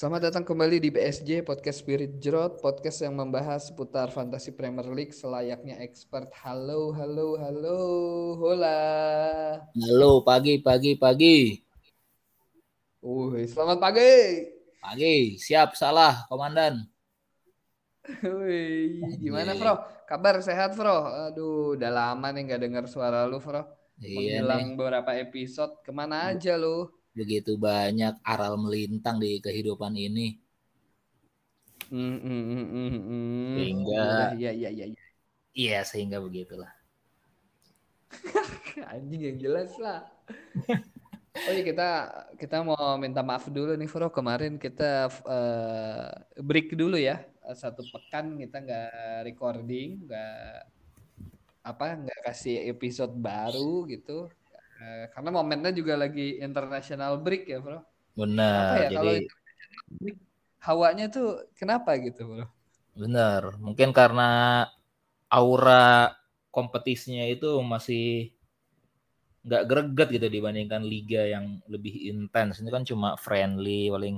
Selamat datang kembali di BSJ Podcast Spirit Jerot, podcast yang membahas seputar fantasi Premier League selayaknya expert. Halo, halo, halo, hola. Halo, pagi, pagi, pagi. Wih, selamat pagi. Pagi, siap, salah, komandan. Wih, gimana, Bro? Kabar sehat, Bro? Aduh, udah lama nih nggak dengar suara lu, Bro. Iya Menghilang nih, beberapa episode. Ke mana aja lu? Begitu banyak aral melintang di kehidupan ini. Hmm. Sehingga- Iya, iya, iya, iya. Iya, sehingga begitulah. Anjing yang jelas lah. Oh iya kita kita mau minta maaf dulu nih Bro kemarin kita eh, break dulu ya satu pekan kita nggak recording nggak apa nggak kasih episode baru gitu Eh, karena momennya juga lagi international break ya Bro. Benar, ya jadi break hawanya tuh kenapa gitu Bro? benar. Mungkin karena aura kompetisinya itu masih nggak greget gitu dibandingkan liga yang lebih intens. Ini kan cuma friendly, paling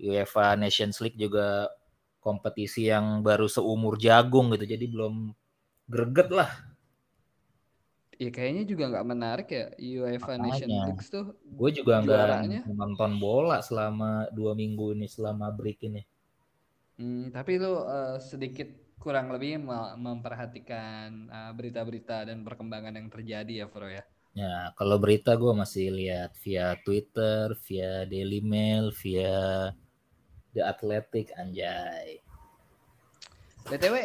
UEFA Nations League juga kompetisi yang baru seumur jagung gitu. Jadi belum greget lah. Ya kayaknya juga nggak menarik ya UEFA Nation Makanya. League tuh Gue juga nggak nonton bola selama dua minggu ini selama break ini. Hmm, tapi lu eh, sedikit kurang lebih me- memperhatikan eh, berita-berita dan perkembangan yang terjadi ya, Bro ya. Ya kalau berita gue masih lihat via Twitter, via Daily Mail, via The Athletic, anjay. BTW,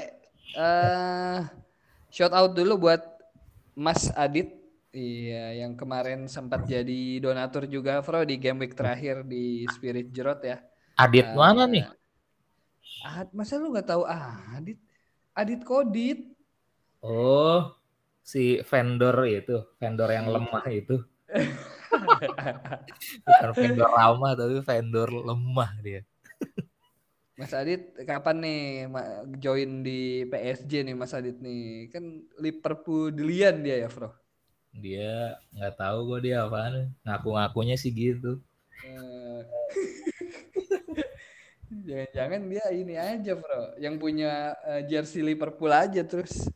eh shout out dulu buat Mas Adit. Iya, yang kemarin sempat jadi donatur juga, Bro, di game week terakhir di Spirit Jerot ya. Adit Eh, mana nih? Ad, masa lu nggak tahu Adit? Adit Kodit. Oh, si vendor itu, vendor yang Iya. lemah itu. Bukan vendor lama tapi vendor lemah dia. Mas Adit kapan nih join di PSG nih Mas Adit nih? Kan Liverpool dilian dia ya, Bro. Dia nggak tahu gue dia apaan. Ngaku-ngakunya sih gitu. Eh, Jangan-jangan dia ini aja, Bro. Yang punya eh, jersey Liverpool aja terus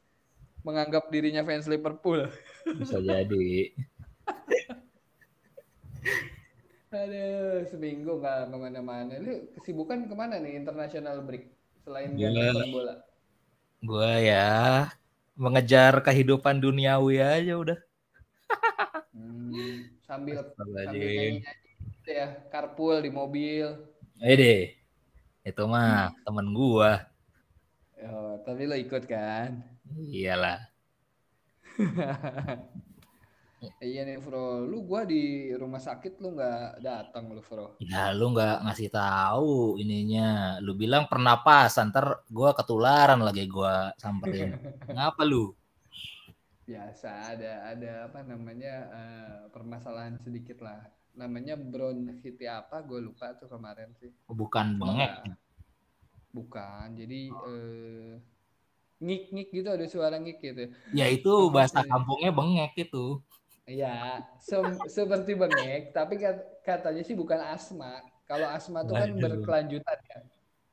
menganggap dirinya fans Liverpool. Bisa jadi. Aduh, seminggu nggak ke mana-mana. Lu kesibukan ke mana nih international break selain Gua- nonton bola? Gue ya mengejar kehidupan duniawi aja udah. Hmm, sambil sambil nyanyi gitu ya, carpool di mobil. Eh deh, itu mah temen gua. Oh, tapi lo ikut kan? Iyalah. Iya nih, Bro. Lu gua di rumah sakit lu nggak datang lu, Bro. Ya lu nggak ngasih tahu ininya. Lu bilang pernapasan, ntar gua ketularan lagi gua samperin. Ngapa lu? Biasa ada ada apa namanya eh, permasalahan sedikit lah. Namanya bronkitis apa? Gue lupa tuh kemarin sih. Bukan bengek. Bukan. Jadi eh ngik-ngik gitu ada suara ngik gitu. Ya itu bahasa kampungnya bengek itu. Iya, sem- seperti bengek, tapi kat- katanya sih bukan asma. Kalau asma tuh kan Waduh. berkelanjutan ya.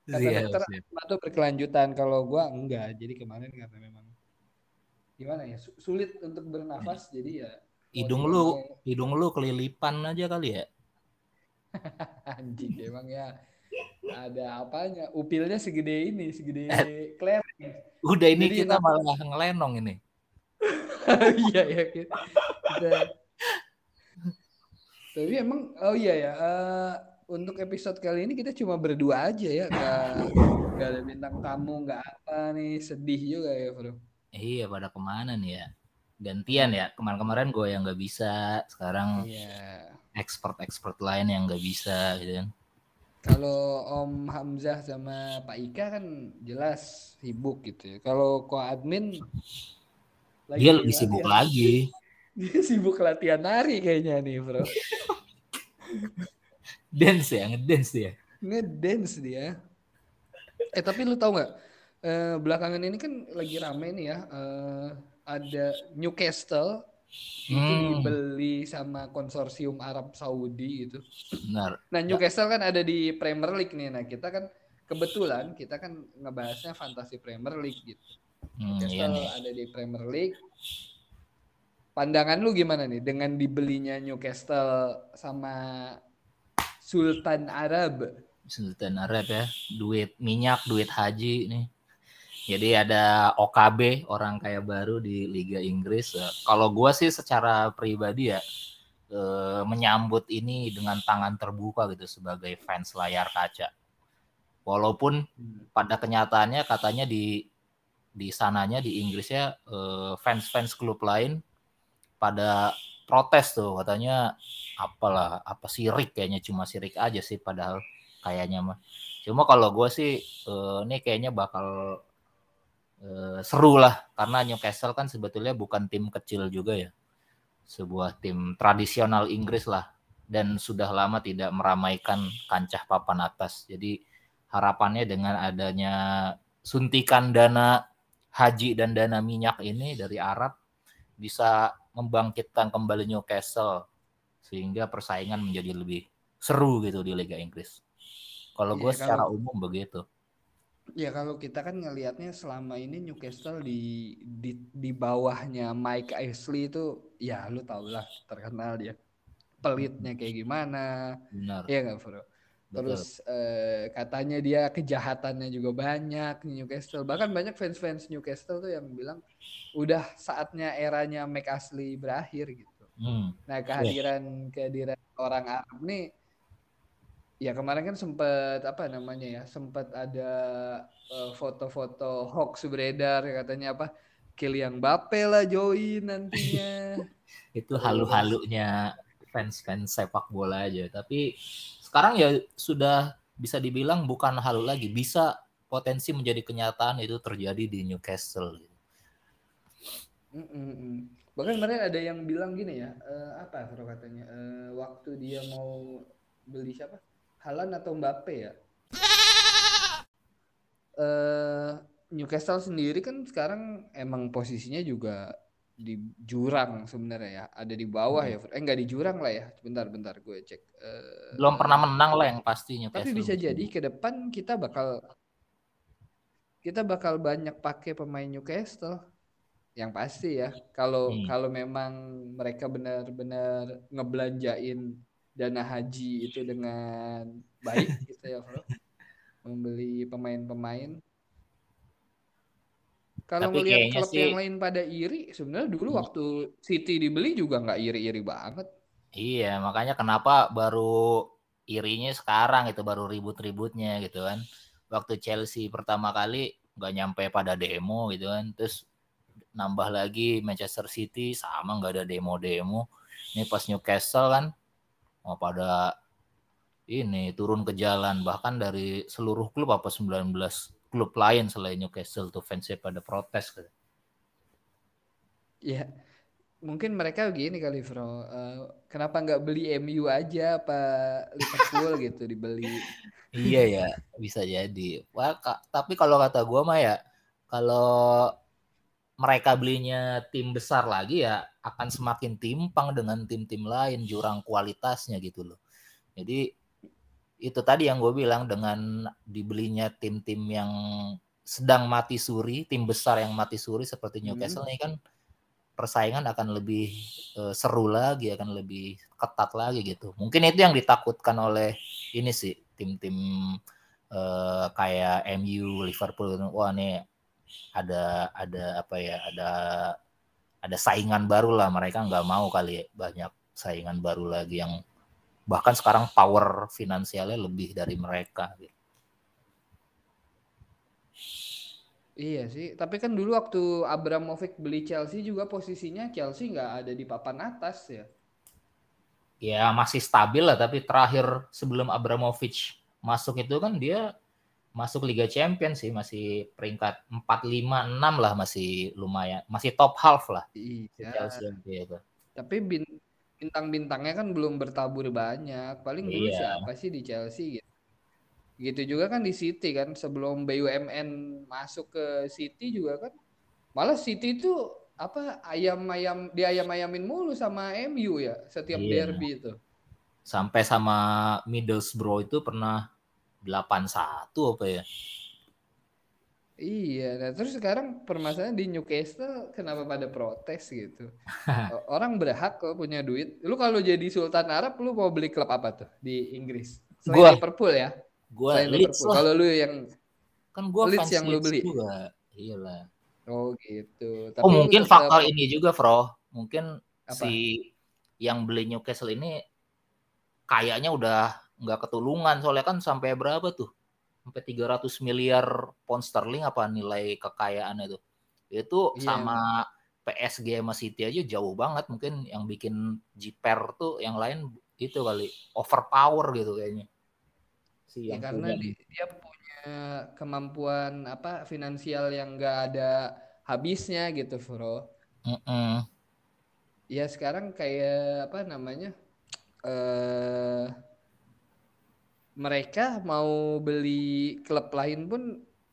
Kata Iya, dokter siap. asma tuh berkelanjutan. Kalau gua enggak. Jadi kemarin karena memang gimana ya su- sulit untuk bernafas. Jadi ya Hidung lu, mau, hidung lu kelilipan aja kali ya. anjing emang ya. Ada apanya? Upilnya segede ini, segede kelereng. Udah ini Jadi kita malah ngelenong ini. Iya ya kita- Tapi emang oh iya ya eh, untuk episode kali ini kita cuma berdua aja ya nggak nggak ada bintang tamu nggak apa nih sedih juga ya bro. Iya pada ke mana nih ya? Gantian ya. Kemarin-kemarin gue yang nggak bisa. Sekarang Iya. expert-expert lain yang nggak bisa gitu kan. Kalau Om Hamzah sama Pak Ika kan jelas sibuk gitu ya. Kalau ko admin Dia lebih sibuk latihan- lagi. Dia sibuk latihan nari kayaknya nih bro. Dance ya, ngedance dia. Ngedance dia. Eh tapi lu tahu nggak? Eh, belakangan ini kan lagi rame nih ya. eh, ada Newcastle itu Hmm. dibeli sama konsorsium Arab Saudi gitu. Benar. Nah Newcastle kan ada di Premier League nih. Nah kita kan kebetulan kita kan ngebahasnya fantasi Premier League gitu. Hmm, iya Newcastle nih. ada di Premier League. Pandangan lu gimana nih dengan dibelinya Newcastle sama Sultan Arab? Sultan Arab ya, duit minyak, duit haji nih. Jadi ada OKB orang kaya baru di Liga Inggris. Eh, Kalau gua sih secara pribadi ya eh, menyambut ini dengan tangan terbuka gitu sebagai fans layar kaca. Walaupun pada kenyataannya katanya di di sananya di Inggrisnya eh, fans-fans klub lain pada protes tuh katanya apalah apa sirik kayaknya cuma sirik aja sih padahal kayaknya mah. Cuma kalau gue sih eh, ini kayaknya bakal eh, seru lah karena Newcastle kan sebetulnya bukan tim kecil juga ya. Sebuah tim tradisional Inggris lah dan sudah lama tidak meramaikan kancah papan atas. Jadi harapannya dengan adanya suntikan dana haji dan dana minyak ini dari Arab bisa membangkitkan kembali Newcastle sehingga persaingan menjadi lebih seru gitu di Liga Inggris. Kalau Iya, gue secara kalau- umum begitu. Ya kalau kita kan ngelihatnya selama ini Newcastle di di di bawahnya Mike Ashley itu ya lu tau lah terkenal dia pelitnya kayak gimana Benar. ya nggak bro. Terus eh, katanya dia kejahatannya juga banyak di Newcastle. Bahkan banyak fans-fans Newcastle tuh yang bilang udah saatnya eranya Mike Ashley berakhir gitu. Hmm, Nah, kehadiran kehadiran orang Arab nih ya kemarin kan sempat apa namanya ya, sempat ada eh, foto-foto hoax beredar katanya apa Kylian Mbappe lah join nantinya. itu halu-halunya fans-fans sepak bola aja. Tapi sekarang ya sudah bisa dibilang bukan halu lagi, bisa potensi menjadi kenyataan itu terjadi di Newcastle. Mm, mm, mm. Bahkan kemarin ada yang bilang gini ya, eh, apa kalau katanya eh, waktu dia mau beli siapa? Halan atau Mbappe ya? Eh Newcastle sendiri kan sekarang emang posisinya juga di jurang sebenarnya ya, ada di bawah ya. Eh nggak di jurang lah ya. Bentar bentar gue cek. Eh, Belum pernah menang lah yang pasti Newcastle. tapi bisa jadi ke depan kita bakal kita bakal banyak pakai pemain Newcastle yang pasti ya kalau Hmm. kalau memang mereka benar-benar ngebelanjain dana haji itu dengan baik gitu ya bro membeli pemain-pemain kalau ngelihat klub sih- yang lain pada iri sebenarnya dulu Hmm. waktu City dibeli juga nggak iri-iri banget Iya, makanya kenapa baru irinya sekarang itu baru ribut-ributnya gitu kan. Waktu Chelsea pertama kali nggak nyampe pada demo gitu kan, terus nambah lagi Manchester City sama nggak ada demo-demo. Ini pas Newcastle kan mau pada ini turun ke jalan bahkan dari seluruh klub apa 19 klub lain selain Newcastle tuh fansnya pada protes gitu. Ya, mungkin mereka begini kali, Bro. Eh, kenapa nggak beli MU aja apa Liverpool gitu dibeli? Iya ya, bisa jadi. Wah, ka- tapi kalau kata gua mah ya, kalau mereka belinya tim besar lagi ya akan semakin timpang dengan tim-tim lain jurang kualitasnya gitu loh. Jadi itu tadi yang gue bilang dengan dibelinya tim-tim yang sedang mati suri, tim besar yang mati suri seperti Hmm. Newcastle ini kan persaingan akan lebih eh, seru lagi, akan lebih ketat lagi gitu. Mungkin itu yang ditakutkan oleh ini sih tim-tim eh, kayak MU, Liverpool. Wah nih ada ada apa ya? Ada ada saingan baru lah. Mereka nggak mau kali ya, banyak saingan baru lagi yang bahkan sekarang power finansialnya lebih dari mereka. gitu. Iya sih, tapi kan dulu waktu Abramovich beli Chelsea juga posisinya Chelsea nggak ada di papan atas ya. Ya masih stabil lah, tapi terakhir sebelum Abramovich masuk itu kan dia masuk Liga Champions sih, masih peringkat 4, 5, 6 lah masih lumayan, masih top half lah Iya. Chelsea itu. Tapi bin- bintang-bintangnya kan belum bertabur banyak. Paling dulu Iya. siapa sih di Chelsea gitu. Gitu juga kan di City kan sebelum BUMN masuk ke City juga kan. Malah City itu apa ayam-ayam di ayam-ayamin mulu sama MU ya setiap Iya. derby itu. Sampai sama Middlesbrough itu pernah 8-1 apa ya? Iya, nah terus sekarang permasalahan di Newcastle kenapa pada protes gitu? Orang berhak kok punya duit. Lu kalau jadi Sultan Arab lu mau beli klub apa tuh di Inggris? Selain Gua. Liverpool ya. Gua Selain Leeds Liverpool. Kalau lu yang Kan gua Leeds fans yang lu Leeds beli? juga. Iyalah. oh gitu. Tapi Oh lu mungkin faktor ini juga, Bro. Mungkin apa? si yang beli Newcastle ini kayaknya udah nggak ketulungan soalnya kan sampai berapa tuh? Sampai 300 miliar pound sterling apa nilai kekayaannya itu. Itu Iya. sama PSG sama City aja jauh banget. Mungkin yang bikin jiper tuh yang lain itu kali overpower gitu kayaknya. Si Ya karena punya. di- dia punya kemampuan apa finansial yang enggak ada habisnya gitu, Bro. Mm-mm. Ya sekarang kayak apa namanya? eh mereka mau beli klub lain pun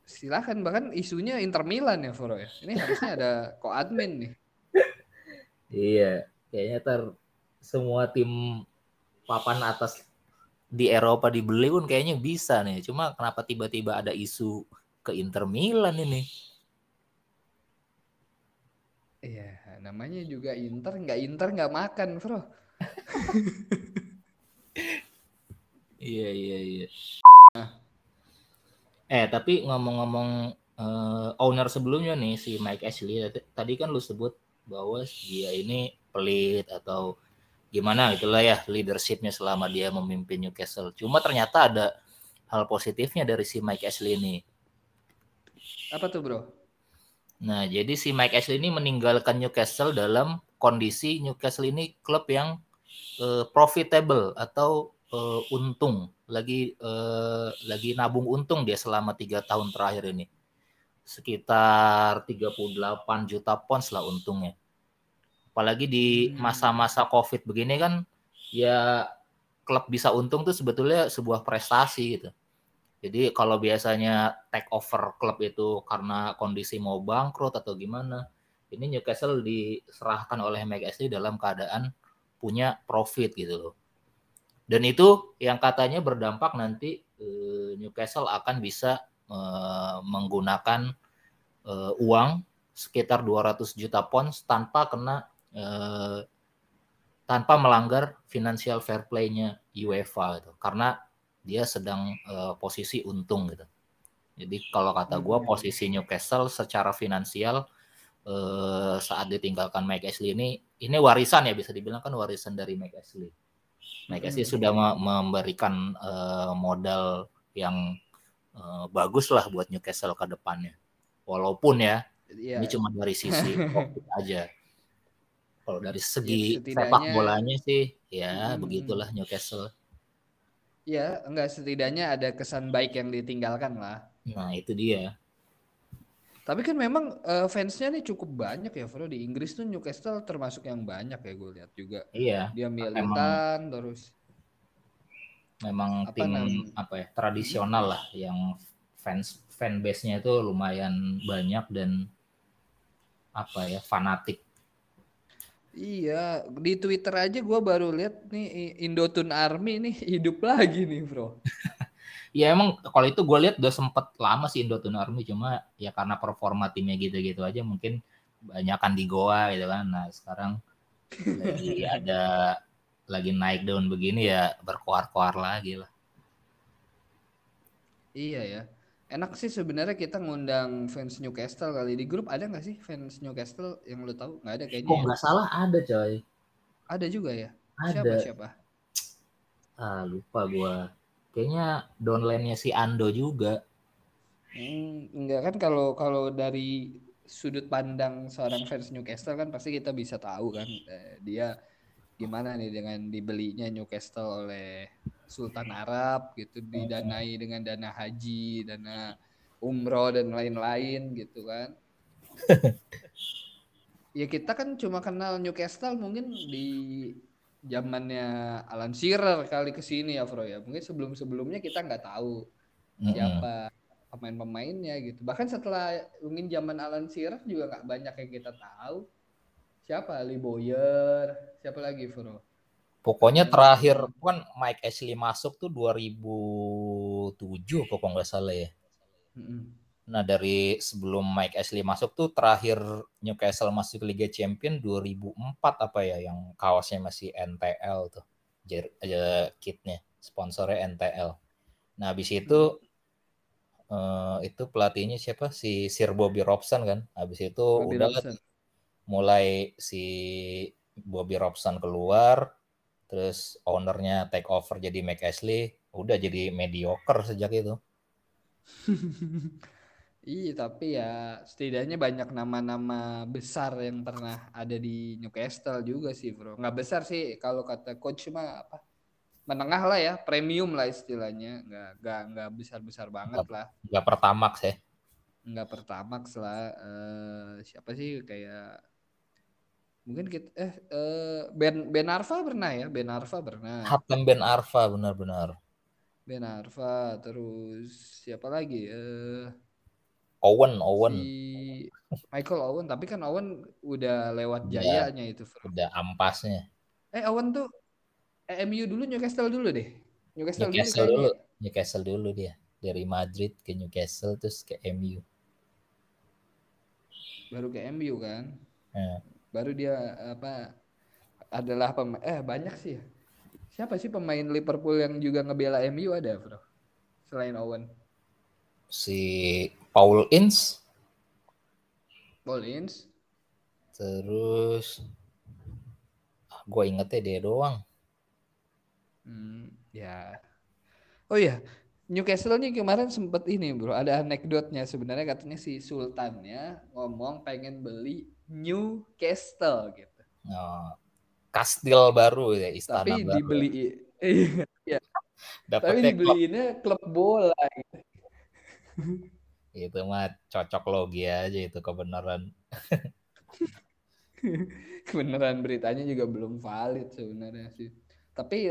silakan bahkan isunya Inter Milan ya Foro ya. Ini harusnya ada ko-admin nih. Iya, kayaknya ter semua tim papan atas di Eropa dibeli pun kayaknya bisa nih. Cuma kenapa tiba-tiba ada isu ke Inter Milan ini? Iya, namanya juga Inter nggak Inter nggak makan, Bro. Iya, iya, iya. Eh, tapi ngomong-ngomong eh, owner sebelumnya nih si Mike Ashley tadi- tadi kan lu sebut bahwa dia ini pelit atau gimana gitulah ya leadershipnya selama dia memimpin Newcastle. Cuma ternyata ada hal positifnya dari si Mike Ashley ini. Apa tuh, Bro? Nah, jadi si Mike Ashley ini meninggalkan Newcastle dalam kondisi Newcastle ini klub yang eh, profitable atau eh, untung, lagi eh, lagi nabung untung dia selama tiga tahun terakhir ini, sekitar 38 juta pounds lah untungnya. Apalagi di Hmm. masa-masa COVID begini kan, ya klub bisa untung tuh sebetulnya sebuah prestasi gitu. Jadi kalau biasanya take over klub itu karena kondisi mau bangkrut atau gimana, ini Newcastle diserahkan oleh Ashley dalam keadaan punya profit gitu loh. Dan itu yang katanya berdampak nanti eh, Newcastle akan bisa eh, menggunakan eh, uang sekitar 200 juta pounds tanpa kena eh, tanpa melanggar financial fair play-nya UEFA gitu. Karena dia sedang eh, posisi untung gitu. Jadi kalau kata gua Hmm. posisi Newcastle secara finansial eh, saat ditinggalkan Mike Ashley ini ini warisan ya bisa dibilang kan warisan dari Mike Ashley. Ashley Hmm. sudah me- memberikan eh, modal yang eh, bagus lah buat Newcastle ke depannya. Walaupun ya Iya. ini cuma dari sisi aja. Kalau dari segi Ya, sepak bolanya sih ya Hmm. begitulah Newcastle. Ya, enggak setidaknya ada kesan baik yang ditinggalkan lah. Nah, itu dia. Tapi kan memang eh, fansnya nih cukup banyak ya, Bro. Di Inggris tuh Newcastle termasuk yang banyak ya gue lihat juga. Iya, Dia militan terus. memang Apa tim nam- apa ya tradisional lah yang fans fanbase-nya itu lumayan banyak dan apa ya fanatik. Iya, di Twitter aja gue baru lihat nih Indotun Army nih hidup lagi nih, Bro. Ya emang kalau itu gue lihat udah sempet lama sih Indotune Army cuma ya karena performa timnya gitu-gitu aja mungkin banyakan di Goa gitu kan. Nah sekarang lagi ada lagi naik daun begini ya berkoar-koar lagi lah. Iya ya. Enak sih sebenarnya kita ngundang fans Newcastle kali di grup ada nggak sih fans Newcastle yang lu tahu? Nggak ada kayaknya. Ya? nggak salah ada coy. Ada juga ya. Ada. Siapa siapa? Ah lupa gua. Kayaknya downline-nya si Ando juga. Hmm, enggak kan kalau kalau dari sudut pandang seorang fans Newcastle kan pasti kita bisa tahu kan eh, dia gimana nih dengan dibelinya Newcastle oleh Sultan Arab gitu didanai dengan dana haji, dana umroh dan lain-lain gitu kan. ya kita kan cuma kenal Newcastle mungkin di zamannya Alan Shearer kali ke sini ya Bro ya. Mungkin sebelum-sebelumnya kita nggak tahu Mm-mm. siapa pemain-pemainnya gitu. Bahkan setelah mungkin zaman Alan Shearer juga nggak banyak yang kita tahu. Siapa? Lee Boyer, siapa lagi, Bro? Pokoknya terakhir kan Mike Ashley masuk tuh 2007 kok nggak salah ya. Nah dari sebelum Mike Ashley masuk tuh terakhir Newcastle masuk Liga Champion 2004 apa ya yang kawasnya masih NTL tuh. Aja kitnya sponsornya NTL. Nah habis itu uh, itu pelatihnya siapa si Sir Bobby Robson kan. Habis itu Bobby udah Robson. mulai si Bobby Robson keluar terus ownernya take over jadi Mike Ashley udah jadi mediocre sejak itu Iya, tapi ya setidaknya banyak nama-nama besar yang pernah ada di Newcastle juga sih, bro. Nggak besar sih kalau kata coach mah apa? Menengah lah ya, premium lah istilahnya. Nggak nggak nggak besar-besar banget lah. Nggak pertamax ya? Nggak pertamax lah. Uh, siapa sih kayak mungkin kita eh uh, Ben Ben Arfa pernah ya Ben Arfa pernah Hatem Ben Arfa benar-benar Ben Arfa terus siapa lagi uh, Owen Owen. Si Michael Owen tapi kan Owen udah lewat udah, jayanya itu udah ampasnya. Eh Owen tuh eh, MU dulu Newcastle dulu deh. Newcastle, Newcastle dulu, dulu. Newcastle dulu dia. Dari Madrid ke Newcastle terus ke MU baru ke MU kan. Ya. Baru dia apa adalah pemain eh banyak sih ya. siapa sih pemain Liverpool yang juga ngebela MU ada bro selain Owen si Paul Ince Paul Ince terus ah, gue ingetnya dia doang hmm, ya oh ya Newcastle nya kemarin sempet ini bro ada anekdotnya sebenarnya katanya si Sultan ya ngomong pengen beli Newcastle gitu. Oh, kastil baru ya istana Tapi baru. dibeli iya. Tapi dibeliinnya klub bola gitu. Itu mah cocok logi aja itu kebenaran. kebenaran beritanya juga belum valid sebenarnya sih. Tapi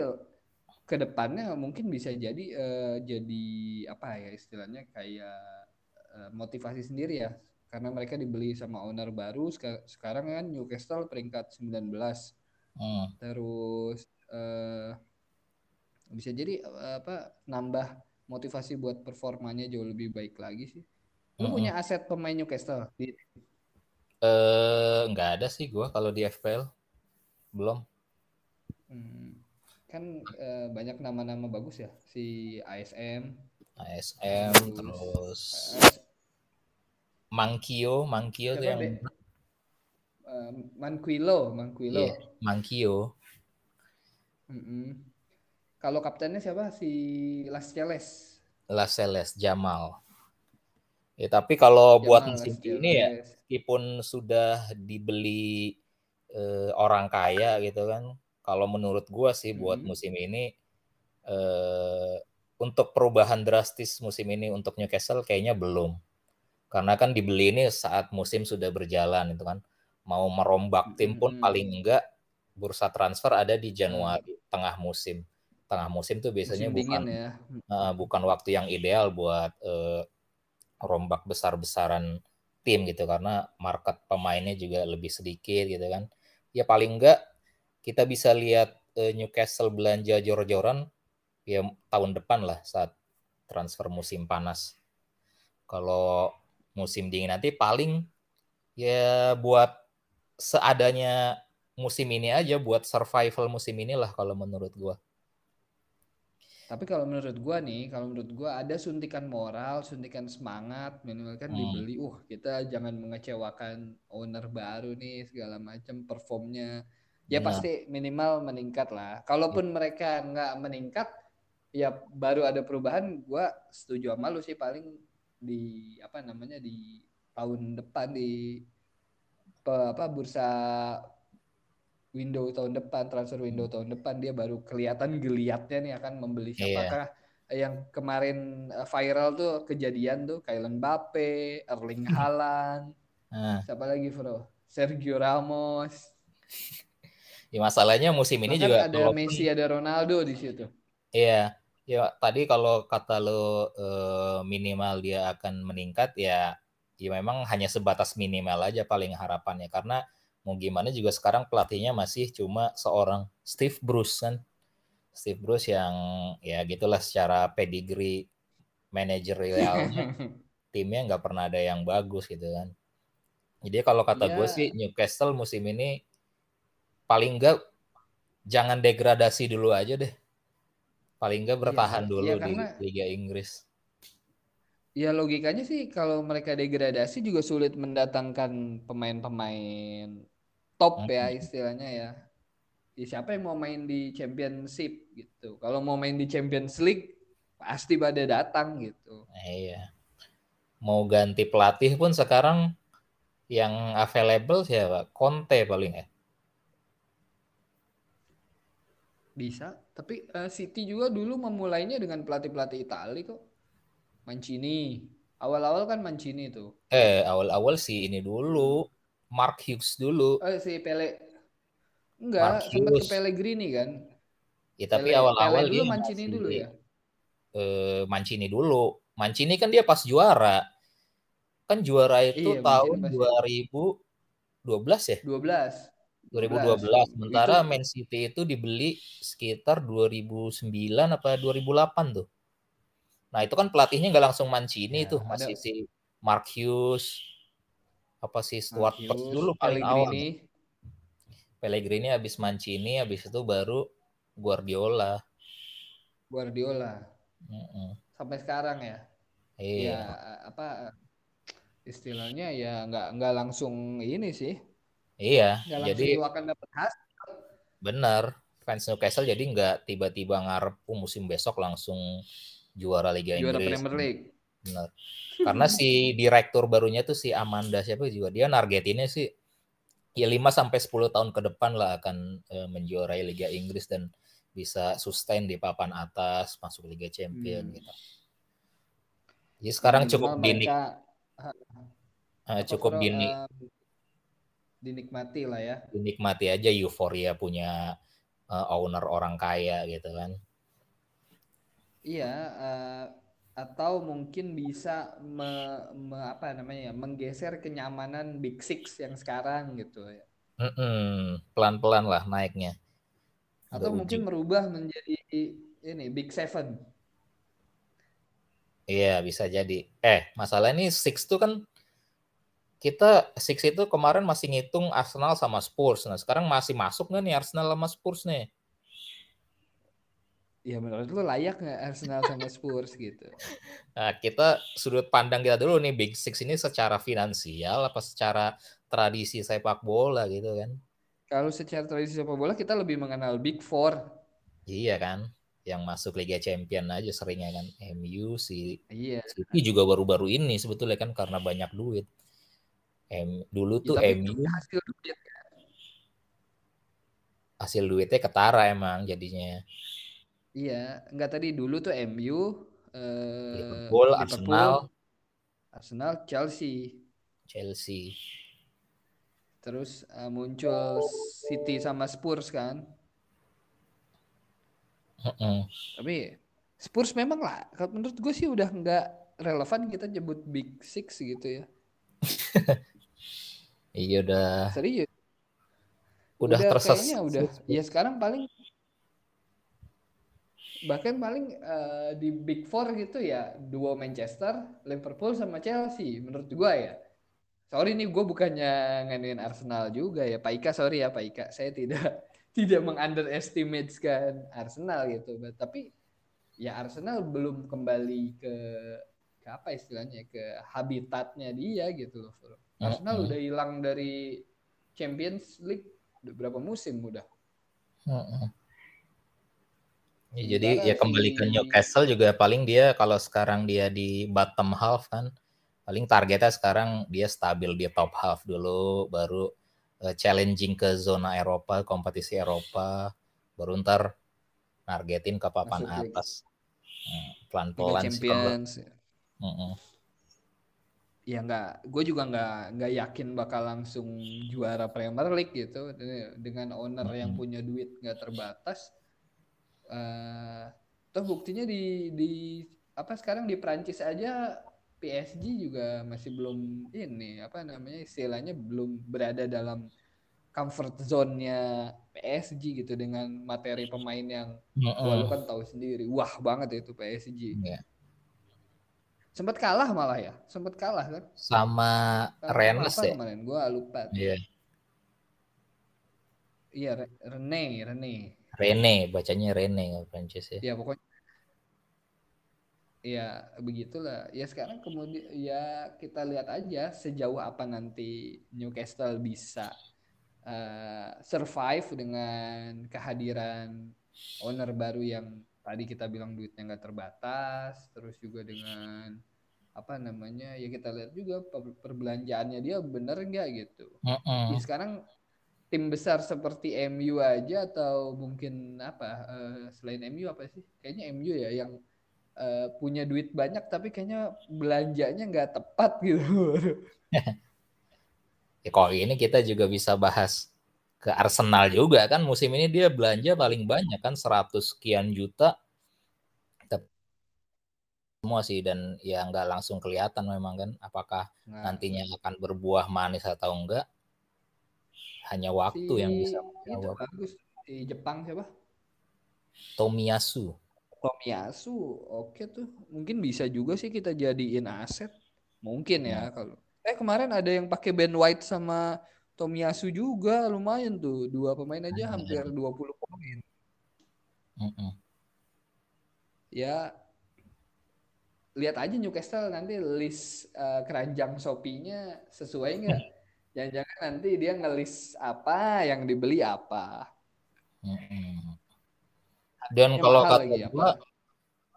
ke depannya mungkin bisa jadi uh, jadi apa ya istilahnya kayak uh, motivasi sendiri ya karena mereka dibeli sama owner baru sekarang kan Newcastle peringkat 19 hmm. terus uh, bisa jadi uh, apa nambah motivasi buat performanya jauh lebih baik lagi sih lu hmm. punya aset pemain Newcastle di uh, nggak ada sih gua kalau di FPL belum hmm. kan uh, banyak nama-nama bagus ya si ASM ASM terus, terus Mangkio, Mangkio tuh yang uh, Manquilo, Manquilo. Yeah, Mangkio. Mm -mm. Kalau kaptennya siapa? Si Las Celes. Las Celes, Jamal. Ya, tapi kalau Jamal, buat musim ini ya, meskipun sudah dibeli uh, orang kaya gitu kan, kalau menurut gua sih buat mm -hmm. musim ini uh, untuk perubahan drastis musim ini untuk Newcastle kayaknya belum karena kan dibeli ini saat musim sudah berjalan itu kan mau merombak tim pun hmm. paling enggak bursa transfer ada di Januari hmm. tengah musim tengah musim tuh biasanya musim bukan ya. uh, bukan waktu yang ideal buat uh, rombak besar-besaran tim gitu karena market pemainnya juga lebih sedikit gitu kan ya paling enggak kita bisa lihat uh, Newcastle belanja jor-joran ya tahun depan lah saat transfer musim panas kalau musim dingin nanti paling ya buat seadanya musim ini aja buat survival musim inilah kalau menurut gua. Tapi kalau menurut gua nih, kalau menurut gua ada suntikan moral, suntikan semangat, minimal kan hmm. dibeli, uh kita jangan mengecewakan owner baru nih segala macam performnya. Ya Benar. pasti minimal meningkat lah. Kalaupun ya. mereka nggak meningkat, ya baru ada perubahan. Gua setuju sama lu sih paling di apa namanya di tahun depan di apa bursa window tahun depan transfer window tahun depan dia baru kelihatan geliatnya nih akan membeli iya. siapakah yeah. yang kemarin eh, viral tuh kejadian tuh Kylian Mbappe, Erling Haaland, uh. siapa lagi bro? Sergio Ramos. ya masalahnya musim ini Bahkan juga ada Messi, ada Ronaldo di situ. Iya, Ya tadi kalau kata lo eh, minimal dia akan meningkat ya ya memang hanya sebatas minimal aja paling harapannya karena mau gimana juga sekarang pelatihnya masih cuma seorang Steve Bruce kan. Steve Bruce yang ya gitulah secara pedigree manajerialnya timnya nggak pernah ada yang bagus gitu kan. Jadi kalau kata gue Ya, sih Newcastle musim ini paling nggak jangan degradasi dulu aja deh. Paling nggak iya bertahan sih. dulu di karena Liga Inggris. ya logikanya sih kalau mereka degradasi juga sulit mendatangkan pemain-pemain top ya istilahnya ya. Ya, siapa yang mau main di Championship gitu. Kalau mau main di Champions League pasti pada datang gitu. Nah, iya. Mau ganti pelatih pun sekarang yang available siapa? Conte paling ya. Bisa, tapi eh, City juga dulu memulainya dengan pelatih-pelatih Itali kok. Mancini. Awal-awal kan Mancini tuh. Eh, awal-awal sih ini dulu. Mark Hughes dulu. Oh si Pele enggak sempat ke. Pellegrini kan? Ya, tapi Pele Pele awal-awal dulu dia Mancini dulu ya. eh, Mancini dulu. Mancini kan dia pas juara. Kan juara itu Iya, tahun Mancini pasti 2012 ya? 12. 2012. Sementara Itu Man City itu dibeli sekitar 2009 apa 2008 tuh. Nah, itu kan pelatihnya nggak langsung Mancini ya, tuh, ada masih si Mark Hughes, apa sih Stuart Pearce Marquinhos, dulu paling awal. Pellegrini. Habis Mancini, habis itu baru Guardiola. Guardiola Mm-mm. sampai sekarang ya. Ya Iya, apa istilahnya ya nggak nggak langsung ini sih. iya. Jadi akan dapat hasil. benar fans Newcastle jadi nggak tiba-tiba ngarep "Oh, musim besok langsung juara Liga Juara Inggris. Premier League. Benar. Karena si direktur barunya tuh si Amanda siapa juga dia nargetinnya sih ya 5 sampai 10 tahun ke depan lah akan eh, menjuarai Liga Inggris dan bisa sustain di papan atas masuk Liga Champion Hmm. gitu. Jadi sekarang cukup dinik, mereka eh, apa cukup dini, eh, dinikmati lah ya. dinikmati aja euforia punya eh, owner orang kaya gitu kan. Iya, eh, atau mungkin bisa me- me- apa namanya ya, menggeser kenyamanan Big Six yang sekarang gitu ya. Mm-mm, pelan-pelan lah naiknya. Udah Atau mungkin ujung. merubah menjadi ini Big Seven. Iya bisa jadi. Eh masalah ini Six tuh kan kita Six itu kemarin masih ngitung Arsenal sama Spurs. Nah sekarang masih masuk nggak nih Arsenal sama Spurs nih? Ya menurut lu layak nggak Arsenal sama Spurs gitu? Nah kita sudut pandang kita dulu nih Big Six ini secara finansial apa secara tradisi sepak bola gitu kan? Kalau secara tradisi sepak bola kita lebih mengenal Big Four. Iya kan? Yang masuk Liga Champion aja seringnya kan. MU si Iya. City juga baru-baru ini sebetulnya kan karena banyak duit. M, dulu Ya, tuh MU hasil duit hasil duitnya ketara emang jadinya. Iya, enggak tadi dulu tuh MU, eh, Liverpool, Arsenal, Arsenal, Chelsea. Chelsea. Terus eh, muncul City sama Spurs kan. Mm-mm. Tapi Spurs memang lah, menurut gue sih udah nggak relevan kita nyebut Big Six gitu ya. Iya udah Serius. udah, terses. kayaknya udah. Ya sekarang paling bahkan paling eh, di Big Four gitu ya duo Manchester, Liverpool sama Chelsea menurut gua ya. Sorry nih gue bukannya nganuin Arsenal juga ya Pak Ika sorry ya Pak Ika saya tidak tidak mengunderestimate kan Arsenal gitu tapi ya Arsenal belum kembali ke ke apa istilahnya ke habitatnya dia gitu loh Bro. Arsenal Mm-mm. udah hilang dari Champions League udah berapa musim udah Mm-mm. Ya, jadi ya kembali ke Newcastle juga paling dia kalau sekarang dia di bottom half kan paling targetnya sekarang dia stabil di top half dulu baru eh, challenging ke zona Eropa kompetisi Eropa baru ntar nargetin ke papan Masuk atas. Hmm, pelan-pelan sih kalau Mm-mm. ya nggak gue juga nggak nggak yakin bakal langsung juara Premier League gitu dengan owner yang Mm-mm. punya duit nggak terbatas eh Toh buktinya di di apa sekarang di Prancis aja PSG juga masih belum ini apa namanya istilahnya belum berada dalam comfort zone-nya PSG gitu dengan materi pemain yang lu kan tahu sendiri wah banget itu PSG. Yeah. Sempat kalah malah ya, sempat kalah kan? Sama Rennes ya. Kemarin gua lupa. Iya. Yeah. Iya, Rene, Rene. Rene, bacanya Rene Prancis ya. Iya, pokoknya ya begitulah ya sekarang kemudian ya kita lihat aja sejauh apa nanti Newcastle bisa uh, survive dengan kehadiran owner baru yang tadi kita bilang duitnya nggak terbatas terus juga dengan apa namanya ya kita lihat juga perbelanjaannya dia bener nggak gitu uh -uh. ya sekarang tim besar seperti MU aja atau mungkin apa uh, selain MU apa sih? Kayaknya MU ya yang uh, punya duit banyak tapi kayaknya belanjanya nggak tepat gitu. ya kalau ini kita juga bisa bahas ke Arsenal juga kan musim ini dia belanja paling banyak kan 100 sekian juta semua sih dan ya nggak langsung kelihatan memang kan apakah nah, nantinya akan berbuah manis atau enggak hanya waktu si, yang bisa menjawab. bagus di Jepang siapa? Tomiyasu. Tomiyasu, oke tuh. Mungkin bisa juga sih kita jadiin aset. Mungkin ya, ya kalau. Eh kemarin ada yang pakai Ben White sama Tomiyasu juga lumayan tuh. Dua pemain aja hampir 20 poin. Mm -mm. Ya lihat aja Newcastle nanti list uh, keranjang Shopee-nya sesuai nggak? Jangan-jangan nanti dia ngelis apa yang dibeli apa. Hmm. Dan kalau kata gue,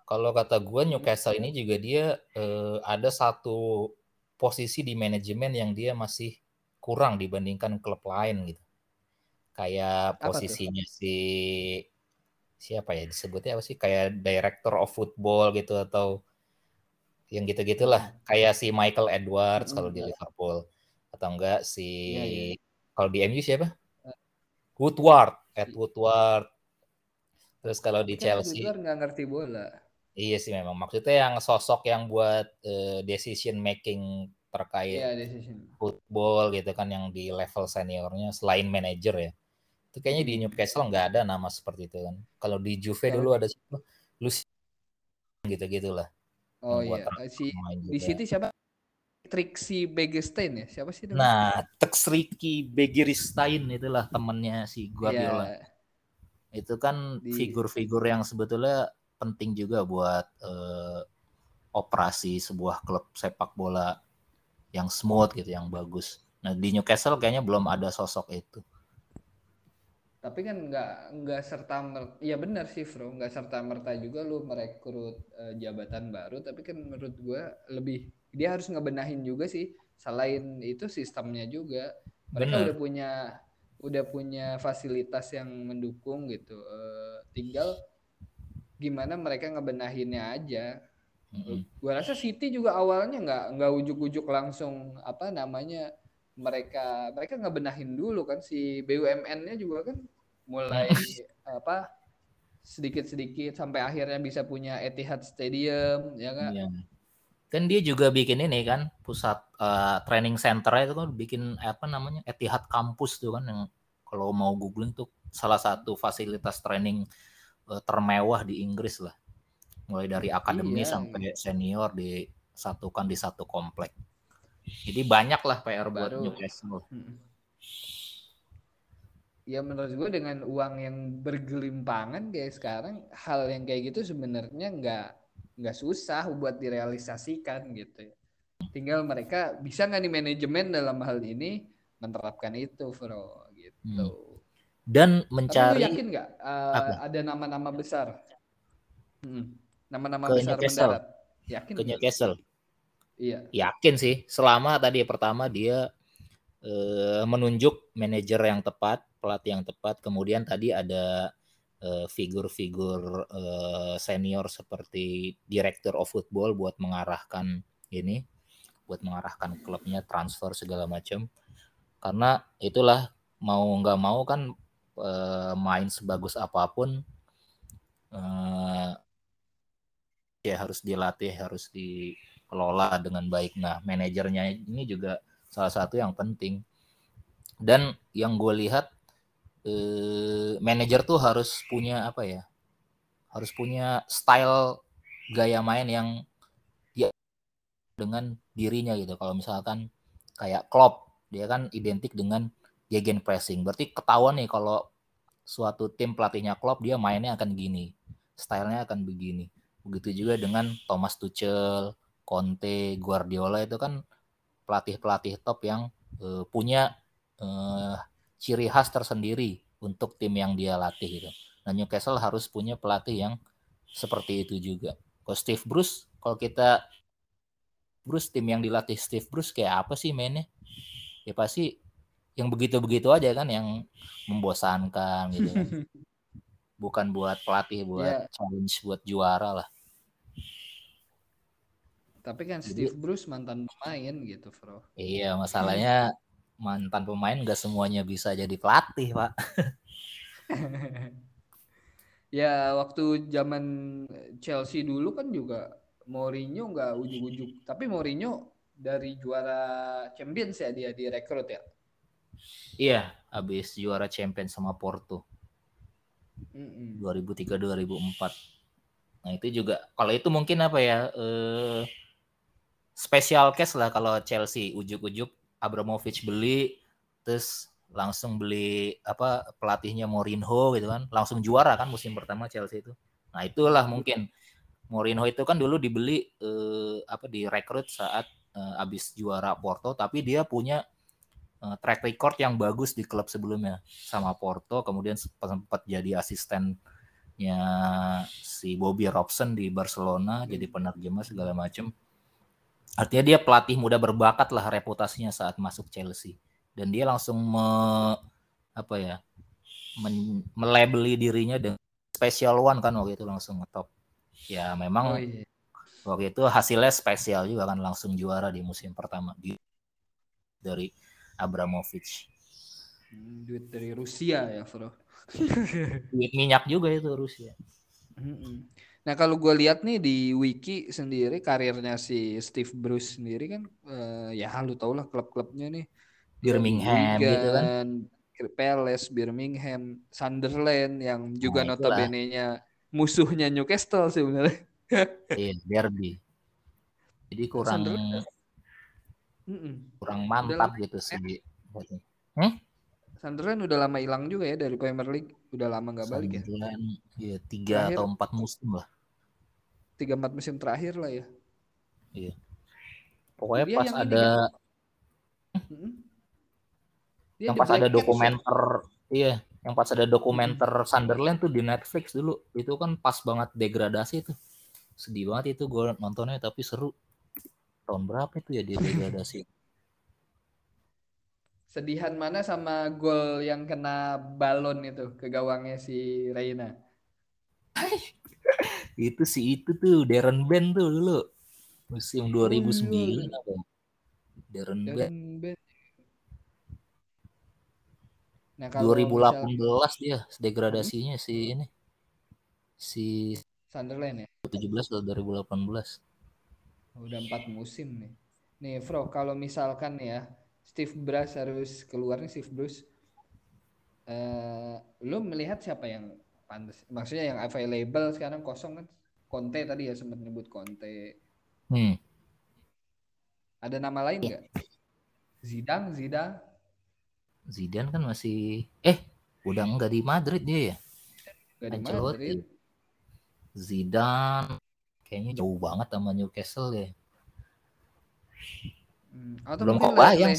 kalau kata gue Newcastle ini juga dia eh, ada satu posisi di manajemen yang dia masih kurang dibandingkan klub lain gitu. Kayak posisinya si siapa ya disebutnya apa sih kayak director of football gitu atau yang gitu-gitulah kayak si Michael Edwards hmm. kalau di Liverpool atau enggak si ya, ya. kalau di MU siapa? Eh. Woodward, Ed Woodward. Terus kalau di Chelsea Woodward nggak ngerti bola. Iya sih memang maksudnya yang sosok yang buat uh, decision making terkait ya, decision. football gitu kan yang di level seniornya selain manajer ya. Itu kayaknya di Newcastle nggak ada nama seperti itu kan. Kalau di Juve ya. dulu ada siapa? Lucy gitu lah. Oh iya, si di City siapa? Trixie Begestein ya siapa sih namanya? Nah, Trixie Begestein itulah temennya si Guardiola. Yeah. Itu kan figur-figur yang sebetulnya penting juga buat uh, operasi sebuah klub sepak bola yang smooth gitu, yang bagus. Nah di Newcastle kayaknya belum ada sosok itu. Tapi kan nggak nggak serta merta, ya benar sih Bro, nggak serta merta juga lu merekrut uh, jabatan baru. Tapi kan menurut gue lebih dia harus ngebenahin juga sih selain itu sistemnya juga. Mereka Bener. udah punya udah punya fasilitas yang mendukung gitu. Uh, tinggal gimana mereka ngebenahinnya aja. Mm-hmm. gua rasa City juga awalnya nggak nggak ujuk-ujuk langsung apa namanya mereka mereka ngebenahin dulu kan si BUMN-nya juga kan mulai apa sedikit-sedikit sampai akhirnya bisa punya Etihad Stadium ya kan yeah kan dia juga bikin ini kan pusat uh, training center itu kan bikin apa namanya Etihad Campus tuh kan yang kalau mau googling tuh salah satu fasilitas training uh, termewah di Inggris lah. Mulai dari akademi iya. sampai senior disatukan di satu komplek. Jadi banyak lah PR buat Baru, Newcastle. Ya menurut gue dengan uang yang bergelimpangan kayak sekarang hal yang kayak gitu sebenarnya nggak nggak susah buat direalisasikan gitu ya. Tinggal mereka bisa nggak nih manajemen dalam hal ini menerapkan itu, bro gitu. Hmm. Dan mencari. Tapi yakin nggak uh, ada nama-nama besar? Hmm. Nama-nama besar Newcastle. mendarat. Yakin? Ke Newcastle. Iya. Yakin sih. Selama tadi pertama dia uh, menunjuk manajer yang tepat, pelatih yang tepat. Kemudian tadi ada figur-figur uh, senior seperti director of football buat mengarahkan ini, buat mengarahkan klubnya transfer segala macam. Karena itulah mau nggak mau kan uh, main sebagus apa pun uh, ya harus dilatih, harus dikelola dengan baik. Nah, manajernya ini juga salah satu yang penting. Dan yang gue lihat eh, manajer tuh harus punya apa ya? Harus punya style gaya main yang dia dengan dirinya gitu. Kalau misalkan kayak Klopp, dia kan identik dengan gegen pressing. Berarti ketahuan nih kalau suatu tim pelatihnya Klopp dia mainnya akan gini, stylenya akan begini. Begitu juga dengan Thomas Tuchel, Conte, Guardiola itu kan pelatih-pelatih top yang uh, punya uh, ciri khas tersendiri untuk tim yang dia latih gitu. Nah Newcastle harus punya pelatih yang seperti itu juga. Kalau Steve Bruce, kalau kita Bruce tim yang dilatih Steve Bruce kayak apa sih mainnya? Ya pasti yang begitu-begitu aja kan yang membosankan gitu kan. Bukan buat pelatih buat yeah. challenge buat juara lah. Tapi kan Steve Jadi, Bruce mantan pemain gitu, Bro. Iya, masalahnya mantan pemain gak semuanya bisa jadi pelatih, Pak. ya, waktu zaman Chelsea dulu kan juga Mourinho nggak ujuk-ujuk. Tapi Mourinho dari juara Champions ya dia direkrut ya. Iya, habis juara Champions sama Porto. Mm -mm. 2003 2004. Nah, itu juga kalau itu mungkin apa ya? Eh special case lah kalau Chelsea ujuk-ujuk Abramovich beli terus langsung beli apa pelatihnya Mourinho gitu kan. Langsung juara kan musim pertama Chelsea itu. Nah itulah mungkin. Mourinho itu kan dulu dibeli eh, apa direkrut saat eh, abis juara Porto tapi dia punya eh, track record yang bagus di klub sebelumnya sama Porto. Kemudian sempat jadi asistennya si Bobby Robson di Barcelona jadi penerjemah segala macam Artinya dia pelatih muda berbakat lah reputasinya saat masuk Chelsea. Dan dia langsung me, apa ya, men, melabeli dirinya dengan special one kan waktu itu langsung ngetop. Ya memang oh, iya. waktu itu hasilnya spesial juga kan langsung juara di musim pertama di dari Abramovich. Hmm, duit dari Rusia ya, Bro. Duit minyak juga itu Rusia. Nah kalau gue lihat nih di wiki sendiri karirnya si Steve Bruce sendiri kan uh, ya lu tau lah klub-klubnya nih Birmingham Wigan, gitu kan Palace, Birmingham, Sunderland yang juga nah, notabene-nya musuhnya Newcastle sebenarnya. iya, derby. Jadi kurang kurang mantap udah gitu sih. Hmm? Sunderland udah lama hilang juga ya dari Premier League, udah lama nggak balik ya. Sunderland ya tiga atau empat musim lah tiga empat musim terakhir lah ya. Iya. Pokoknya dia pas ada hmm? yang pas ada dokumenter iya, yang pas ada dokumenter hmm. Sunderland tuh di Netflix dulu. Itu kan pas banget degradasi tuh. Sedih banget itu gue nontonnya tapi seru. Tahun berapa itu ya dia degradasi? Sedihan mana sama gol yang kena balon itu ke gawangnya si Reina? Itu si itu tuh Darren Ben tuh dulu. Musim 2009 oh, iya. apa? Darren, Ben. Nah, 2018 misal... dia degradasinya hmm? si ini. Si Sunderland ya? 17 atau 2018 udah empat musim nih. Nih Fro kalau misalkan ya Steve Bruce harus keluar nih Steve Bruce. Uh, lu melihat siapa yang pantas maksudnya yang available sekarang kosong kan? Conte tadi ya sempat nyebut Conte. Hmm. ada nama lain nggak? Ya. Zidane Zidane. Zidane kan masih eh udah enggak di Madrid dia ya? Enggak di Madrid. Zidane kayaknya jauh banget sama Newcastle ya. Hmm. atau belum kok bayang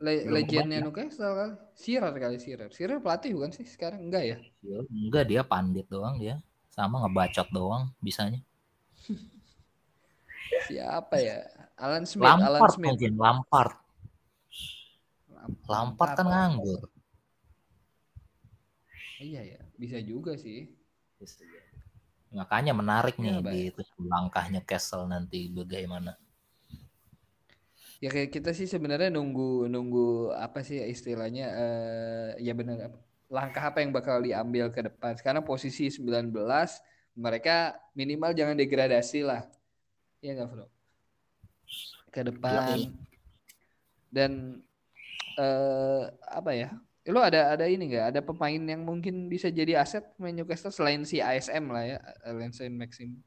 Le legendnya Newcastle kali. Sirar kali Sirar. Sirar pelatih bukan sih sekarang? Enggak ya? ya enggak dia pandit doang dia. Sama ngebacot doang bisanya. Siapa ya? Alan Smith. Lampard Alan Smith. mungkin Lampard. Lampard, Lampard kan nganggur. Iya ya, bisa juga sih. Makanya menarik nih ya, gitu langkahnya Castle nanti bagaimana ya kayak kita sih sebenarnya nunggu nunggu apa sih istilahnya uh, ya benar langkah apa yang bakal diambil ke depan sekarang posisi 19 mereka minimal jangan degradasi lah. Iya nggak, Bro? Ke depan. Dan eh apa ya? Lo ada ada ini nggak? Ada pemain yang mungkin bisa jadi aset main Newcastle selain si ASM lah ya, Lensen Maxim.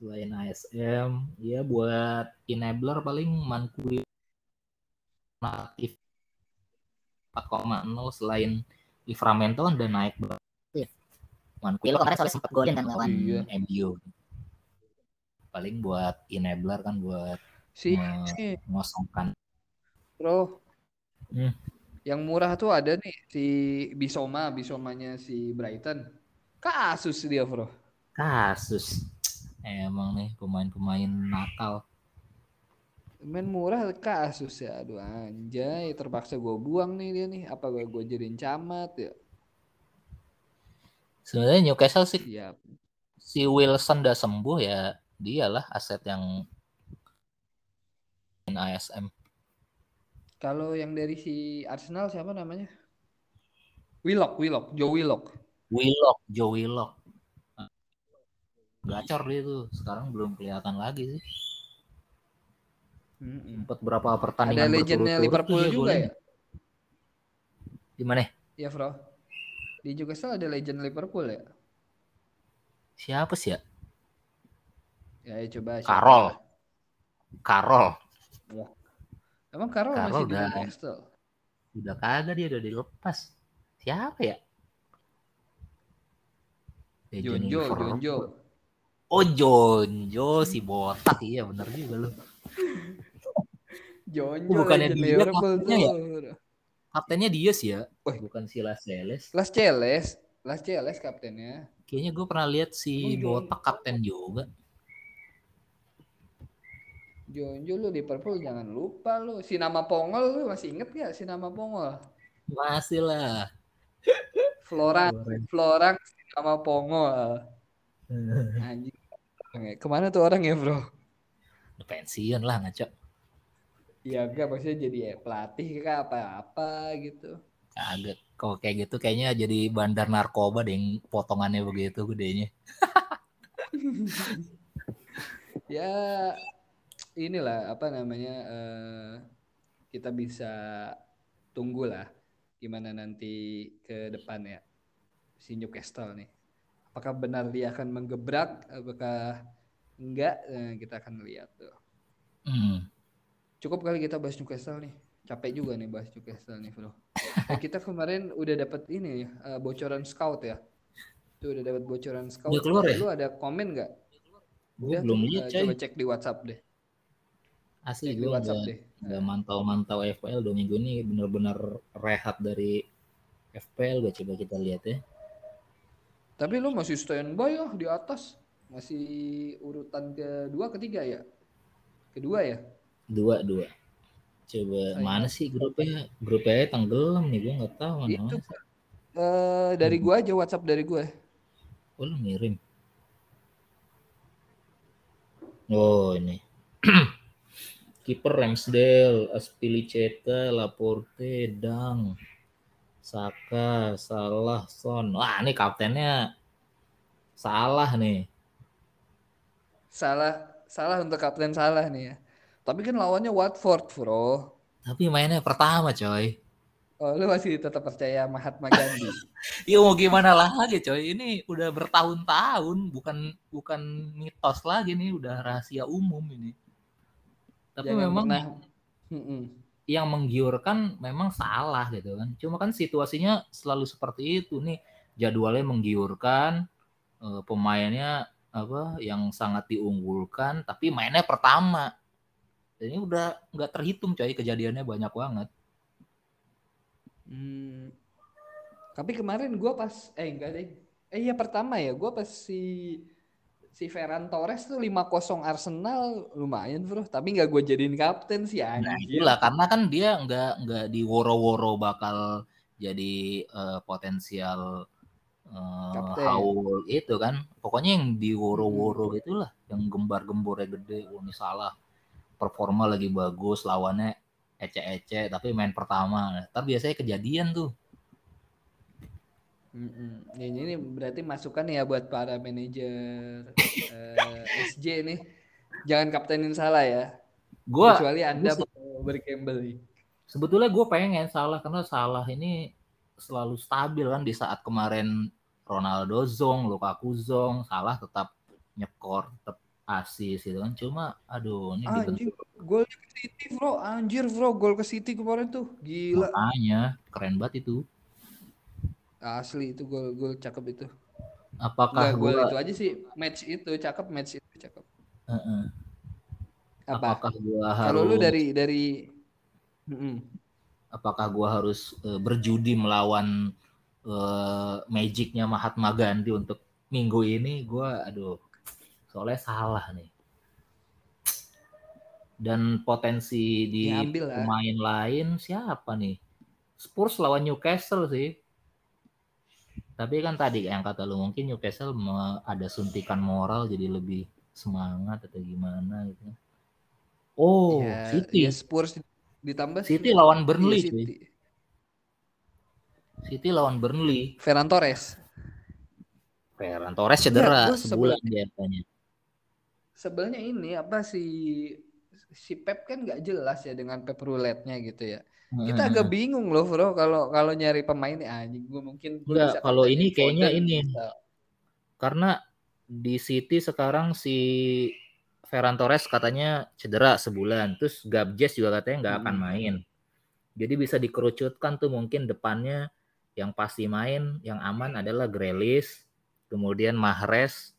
Selain ASM, ya buat enabler paling Mankui natif 4,0 selain Livramento udah naik banget. Iya. Manquillo kemarin soalnya sempat golin kan lawan Iya. MU. Paling buat enabler kan buat Si, si ngosongkan. Bro. Hmm. Yang murah tuh ada nih si Bisoma, Bisomanya si Brighton. Kasus dia, Bro. Kasus. Emang nih pemain-pemain nakal. Main murah kasus ya. Aduh anjay, terpaksa gue buang nih dia nih. Apa gue gue jadiin camat ya? Sebenarnya Newcastle sih Siap. si Wilson udah sembuh ya dialah aset yang ASM. Kalau yang dari si Arsenal siapa namanya? Willock, Willock, Joe Willock. Willock, Joe Willock. Gacor dia tuh. Sekarang belum kelihatan lagi sih. Mm-mm. Sempat berapa Ada pertandingan legendnya berturut-turut Liverpool dia juga golin. ya? Di mana? Iya, Bro. Di Newcastle ada legend Liverpool ya? Siapa sih ya? Ya, ya coba. siapa? Carroll. Carroll. Emang Carroll masih di udah. Newcastle? Udah kagak dia udah dilepas. Siapa ya? Legend Jonjo, Liverpool. Jonjo. Oh Jonjo si botak iya bener juga lu. Jonjo bukannya dia kaptennya ya? Kaptennya dia sih ya, Wih. bukan si Las Celes. Las Celes, Las Celes kaptennya. Kayaknya gue pernah lihat si Jon- botak kapten juga. Jonjo lu Liverpool jangan lupa lu. Si nama Pongol lu masih inget gak si nama Pongol? Masih lah. Florang. Florang si nama Pongol. Anjing. Ke mana tuh orang ya bro? Pensiun lah ngaco. Ya enggak maksudnya jadi pelatih kah apa-apa gitu. Kagak. Kalau kayak gitu kayaknya jadi bandar narkoba deh yang potongannya begitu gedenya. Ya inilah apa namanya eh, kita bisa tunggu lah gimana nanti ke depan ya si Newcastle nih. Apakah benar dia akan menggebrak? Apakah enggak? Eh, kita akan lihat tuh. Hmm. Cukup kali kita bahas Newcastle nih. Capek juga nih bahas Newcastle nih, bro. Eh, kita kemarin udah dapat ini eh, bocoran scout ya. Itu udah dapat bocoran scout. Udah keluar ya? Lu ada komen nggak? Gue Udah belum lihat coy. Coba cek di WhatsApp deh. Asli gue WhatsApp nggak deh. nggak mantau-mantau FPL dua minggu ini bener-bener rehat dari FPL gue coba kita lihat ya. Tapi lu masih standby ya di atas. Masih urutan kedua, ketiga ya? Kedua ya? Dua dua. Coba Ayo. mana sih grupnya? Grupnya tenggelam nih gue nggak tahu mana. Itu mana. eh, dari Hmm. gua aja WhatsApp dari gua. Oh lu ngirim. Oh ini. Kiper Ramsdale, Aspilicueta, Laporte, Dang, Saka, Salah, Son. Wah ini kaptennya salah nih. Salah, salah untuk kapten salah nih ya. Tapi kan lawannya Watford, bro. Tapi mainnya pertama coy. Oh, lu masih tetap percaya Mahatma Gandhi? Ya mau gimana lagi coy. Ini udah bertahun-tahun. Bukan bukan mitos lagi nih. Udah rahasia umum ini. Tapi Jangan memang pernah. Yang menggiurkan memang salah gitu kan. Cuma kan situasinya selalu seperti itu nih. Jadwalnya menggiurkan, eh, pemainnya apa yang sangat diunggulkan, tapi mainnya pertama. Ini udah nggak terhitung coy kejadiannya banyak banget. Hmm. Tapi kemarin gua pas eh enggak deh. Eh iya pertama ya, gua pas si si Ferran Torres tuh 5-0 Arsenal lumayan, Bro. Tapi nggak gua jadiin kapten sih Nah anjir. itulah karena kan dia nggak nggak di woro-woro bakal jadi eh, potensial Kapten. haul itu kan. Pokoknya yang di woro-woro itulah yang gembar-gembornya gede. Wah ini salah. Performa lagi bagus, lawannya ece-ece tapi main pertama. Ntar biasanya kejadian tuh. Mm-mm. Ini, ini berarti masukan ya buat para manajer eh, SJ nih. Jangan kaptenin salah ya. Gua Kecuali Anda nih. sebetulnya gue pengen salah karena salah ini selalu stabil kan di saat kemarin Ronaldo zong, Lukaku zong, salah tetap nyekor, tetap asis gitu kan. Cuma aduh ini dibentuk gol ke City bro. Anjir bro, gol ke City kemarin tuh. Gila. makanya keren banget itu. Asli itu gol gol cakep itu. Apakah Enggak gol gua itu aja sih. Match itu cakep, match itu cakep. Heeh. Apa? apakah gua Kalau lu harus dari dari Mm-mm. apakah gua harus eh, berjudi melawan eh, magicnya Mahatma Gandhi untuk minggu ini gua aduh soalnya salah nih dan potensi di Ya, pemain lain siapa nih Spurs lawan Newcastle sih tapi kan tadi yang kata lu mungkin Newcastle ada suntikan moral jadi lebih semangat atau gimana gitu oh ya, City ya Spurs ditambah City lawan Iya, Burnley City. cuy. City lawan Burnley. Ferran Torres. Ferran Torres cedera gua sebulan dia katanya. Sebenarnya ini apa si si Pep kan nggak jelas ya dengan Pep roulette-nya gitu ya. Kita agak bingung loh bro kalau kalau nyari pemain nih anjing gue mungkin gua Enggak, bisa kalau ini kayaknya ini. bisa. karena di City sekarang si Ferran Torres katanya cedera sebulan, terus Gabjes juga katanya nggak akan main. Jadi bisa dikerucutkan tuh mungkin depannya yang pasti main, yang aman adalah Grealish, kemudian Mahrez,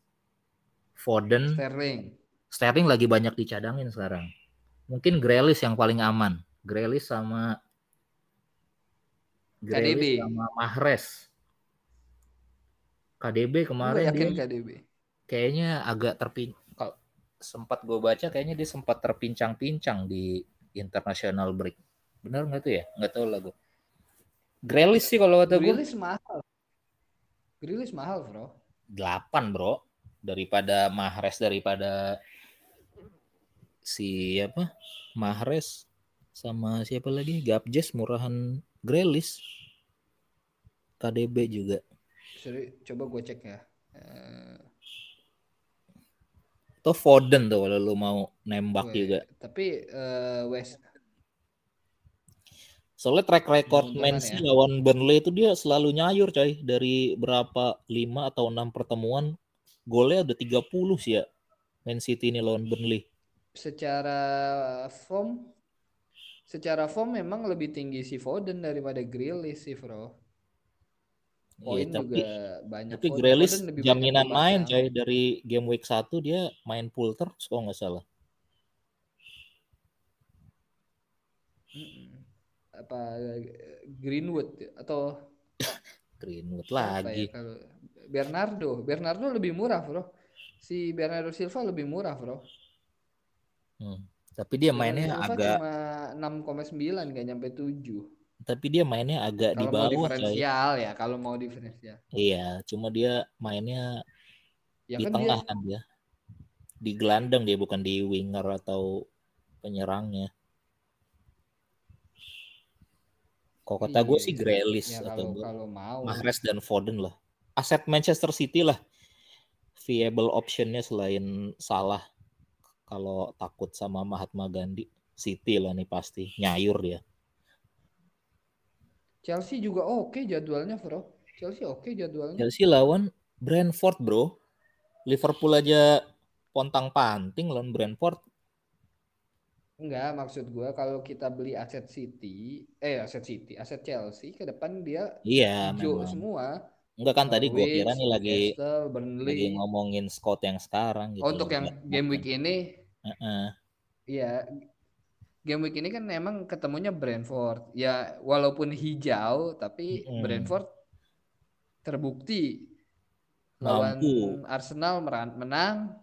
Foden, Sterling. Sterling lagi banyak dicadangin sekarang. Mungkin Grealish yang paling aman. Grealish sama Grealish KDB. sama Mahrez. KDB kemarin yakin dia KDB. kayaknya agak terpin kalau sempat gue baca kayaknya dia sempat terpincang-pincang di international break. Benar nggak tuh ya? Nggak tahu lah gue. Grealish sih kalau kata gue Grilis mahal. Grilis mahal bro. 8 bro daripada Mahrez daripada si apa Mahrez sama siapa lagi? Gabjes murahan Grealish. KDB juga. Sorry, coba gue cek ya. Eh, atau Foden tuh kalau lu mau nembak juga. Tapi eh, West. Soalnya track record Man City ya. lawan Burnley itu dia selalu nyayur coy. Dari berapa? 5 atau 6 pertemuan golnya udah 30 sih ya. Man City ini lawan Burnley. Secara form secara form memang lebih tinggi si Foden daripada Grealish sih bro. Poin Iya, tapi juga banyak. Tapi Grealish lebih jaminan main coy dari game week 1 dia main full terus kalau nggak salah. Apa Greenwood ya? atau Greenwood siapa lagi. ya kalau Bernardo, Bernardo lebih murah bro. Si Bernardo Silva lebih murah bro. Hmm. Tapi dia mainnya Silva agak cuma 6,9 nggak nyampe 7. tapi dia mainnya agak di Kalau mau bawah coy. diferensial ya, kalau mau diferensial. Iya, cuma dia mainnya Ya di kan dia tengah kan dia. Di gelandang dia bukan di winger atau penyerangnya. Kok kata gue Iya, sih iya. Grealish ya atau kalau gue kalau mau. Mahrez dan Foden lah. Aset Manchester City lah. Viable optionnya selain salah kalau takut sama Mahatma Gandhi. City lah nih pasti nyayur dia. Chelsea juga oke jadwalnya, Bro. Chelsea oke jadwalnya. Chelsea lawan Brentford bro. Liverpool aja pontang panting lawan Brentford. Enggak, maksud gua kalau kita beli aset City, eh aset City, aset Chelsea ke depan dia Iya hijau memang. semua. Enggak kan tadi gue kira nih lagi lagi ngomongin Scott yang sekarang gitu. Oh, untuk yang game week ini, iya game week ini kan emang ketemunya Brentford. Ya walaupun hijau, tapi Mm-mm. Brentford terbukti lawan Mampu Arsenal menang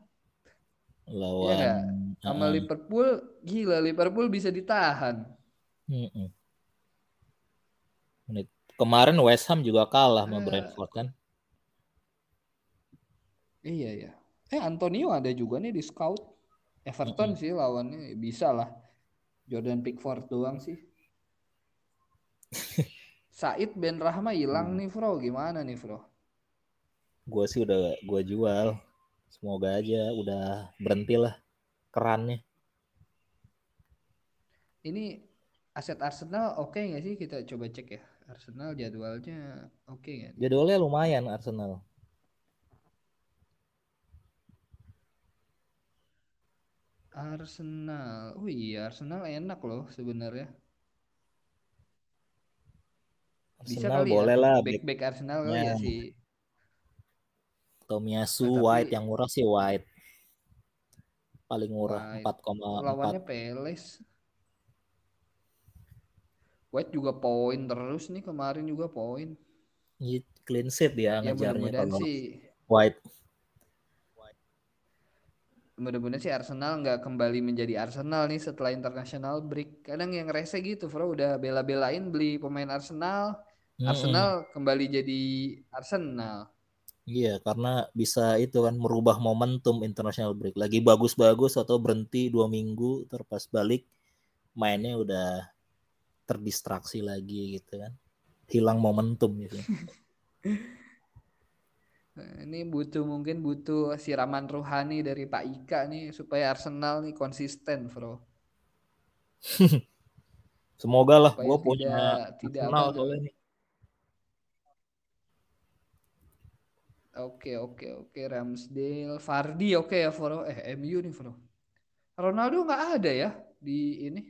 lawan nggak? sama Heeh. Liverpool. Gila, Liverpool bisa ditahan. Menit- Kemarin West Ham juga kalah sama Eh. Brentford kan. Iya ya. Eh Antonio ada juga nih di scout. Everton sih lawannya bisa lah. Jordan Pickford doang sih. Said Ben Rahma hilang Hmm. nih, Bro. Gimana nih, Bro? Gue sih udah gue jual. Semoga aja udah berhenti lah kerannya. Ini aset Arsenal oke nggak sih? Kita coba cek ya. Arsenal jadwalnya oke nggak? nih? Jadwalnya lumayan Arsenal. Arsenal. Oh iya, Arsenal enak loh sebenarnya. Bisa Arsenal kali boleh ya. lah Back back Arsenal kali ya backnya. si Tomiyasu Nah, tapi- White yang murah sih White. Paling murah White. 4,4. lawannya Peles. White juga poin terus nih kemarin juga poin. Iya, Clean sheet dia Ya ngejarnya kalau sih White. Mudah-mudahan sih Arsenal nggak kembali menjadi Arsenal nih setelah international break. Kadang yang rese gitu, Bro, udah bela-belain beli pemain Arsenal, Mm-mm. Arsenal kembali jadi Arsenal. Iya, karena bisa itu kan merubah momentum international break. Lagi bagus-bagus atau berhenti dua minggu, terpas balik mainnya udah terdistraksi lagi gitu kan. Hilang momentum gitu. Nah, ini butuh mungkin butuh siraman rohani dari Pak Ika nih supaya Arsenal nih konsisten, Bro. Semoga lah gue punya tidak Arsenal soalnya nih. Oke oke oke Ramsdale, Vardy oke ya Bro. Eh MU nih Bro. Ronaldo nggak ada ya di ini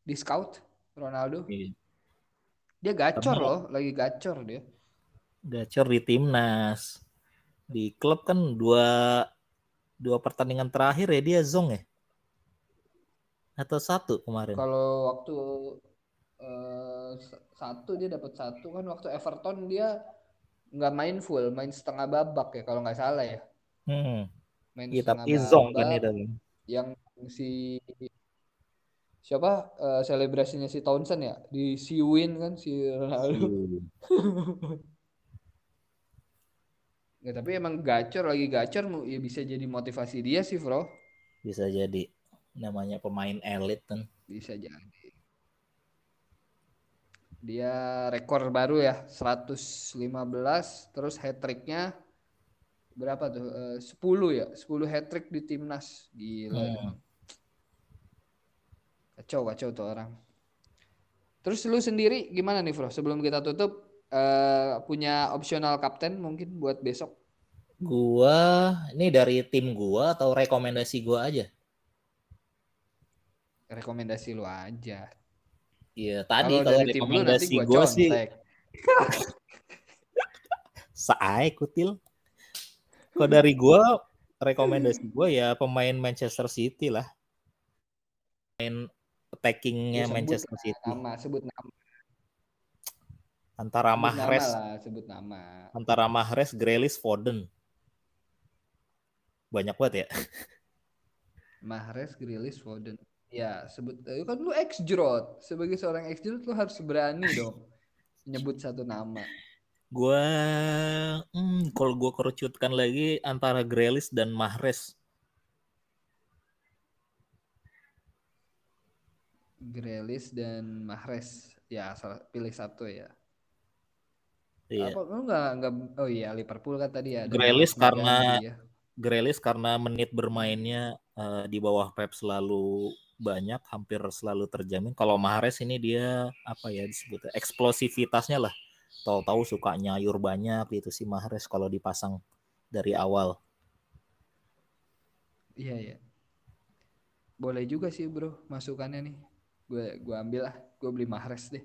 di scout Ronaldo. Iya. Dia gacor loh, lagi gacor dia. Gacor di timnas. Di klub kan dua dua pertandingan terakhir ya dia zong ya. Atau satu kemarin. Kalau waktu s- satu dia dapat satu kan waktu Everton dia nggak main full, main setengah babak ya kalau nggak salah ya. Hmm. Main Iya setengah tapi zong kan itu. yang si siapa eh, selebrasinya si Townsend ya di siwin kan si Ronaldo ya, tapi emang gacor lagi gacor ya bisa jadi motivasi dia sih bro. Bisa jadi. Namanya pemain elit kan. bisa jadi. Dia rekor baru ya 115 terus hat tricknya berapa tuh? Eh, 10 ya 10 hat trick di timnas. Gila. Hmm. kacau kacau tuh orang. Terus lu sendiri gimana nih bro? Sebelum kita tutup eh, punya optional kapten mungkin buat besok Gua ini dari tim gua atau rekomendasi gua aja. rekomendasi lu aja Iya, tadi kalau kalau dari tim lu nanti rekomendasi gua gua sih saai kutil. Kalau dari gua rekomendasi gua ya pemain Manchester City lah. Pemain Ya, attackingnya Manchester City nama sebut nama antara sebut nama Mahrez lah sebut nama antara Mahrez, Grealish, Foden. Banyak banget ya. Mahrez, Grealish, Foden. Ya, sebut eh, kan lu ex Giroud. Sebagai seorang ex Giroud lu harus berani dong nyebut satu nama. Gua hmm, kalau gua kerucutkan lagi antara Grealish dan Mahrez. Grealish dan Mahrez. Ya, salah- pilih satu ya. Iya. Apa lu nggak nggak oh iya Liverpool kan tadi ya. Grealish karena- ya. Grealish karena menit bermainnya eh, di bawah Pep selalu banyak, hampir selalu terjamin. Kalau Mahrez ini dia apa ya disebutnya eksplosivitasnya lah. Tahu-tahu suka nyayur banyak gitu si Mahrez kalau dipasang dari awal. Iya, iya. Boleh juga sih, Bro, masukannya nih. Gue gua ambil lah. Gue beli Mahrez deh.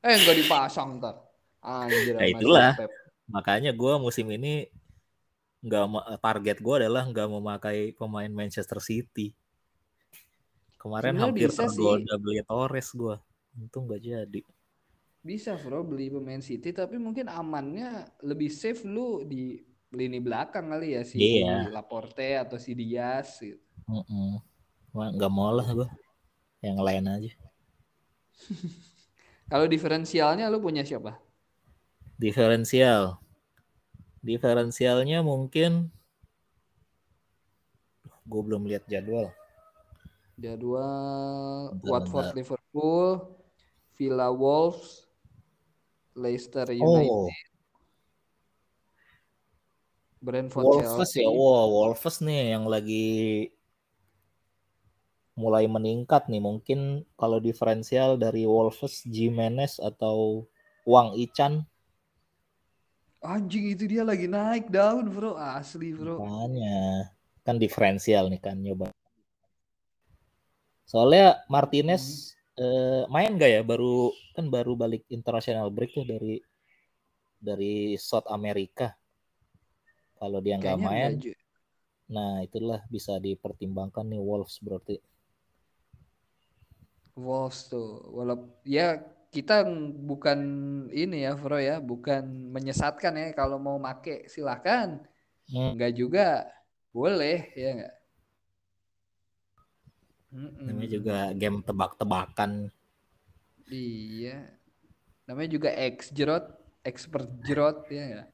Eh, nggak dipasang ntar. Anjir, si itulah. Pep. Makanya gua musim ini nggak ma- target gua adalah nggak memakai pemain Manchester City. Kemarin Sebenarnya hampir tergoda beli Torres gua. Untung nggak jadi. Bisa bro beli pemain City tapi mungkin amannya lebih safe lu di lini belakang kali ya si Iya. Laporte atau si Diaz gitu. Wah, nggak mau lah gua. Yang lain aja. Kalau diferensialnya lu punya siapa? Diferensial. Diferensialnya mungkin gue belum lihat jadwal. Jadwal Bentar, Watford Liverpool, Villa Wolves, Leicester United. Oh, Brentford Wolves Chelsea. ya. Wow, Wolves nih yang lagi mulai meningkat nih. Mungkin kalau diferensial dari Wolves, Jimenez atau Wang Ichan. Anjing itu dia lagi naik daun bro, asli bro. Makanya kan diferensial nih kan nyoba. Soalnya Martinez eh, main gak ya? Baru kan baru balik international break tuh dari dari South America. Kalau dia nggak main, enggak, nah itulah bisa dipertimbangkan nih Wolves berarti. Wolves tuh, walaupun ya kita bukan ini ya bro ya, bukan menyesatkan ya kalau mau make silakan, Hmm, enggak juga boleh ya enggak. namanya juga game tebak-tebakan. Iya, namanya juga ex jerot, expert jerot ya enggak.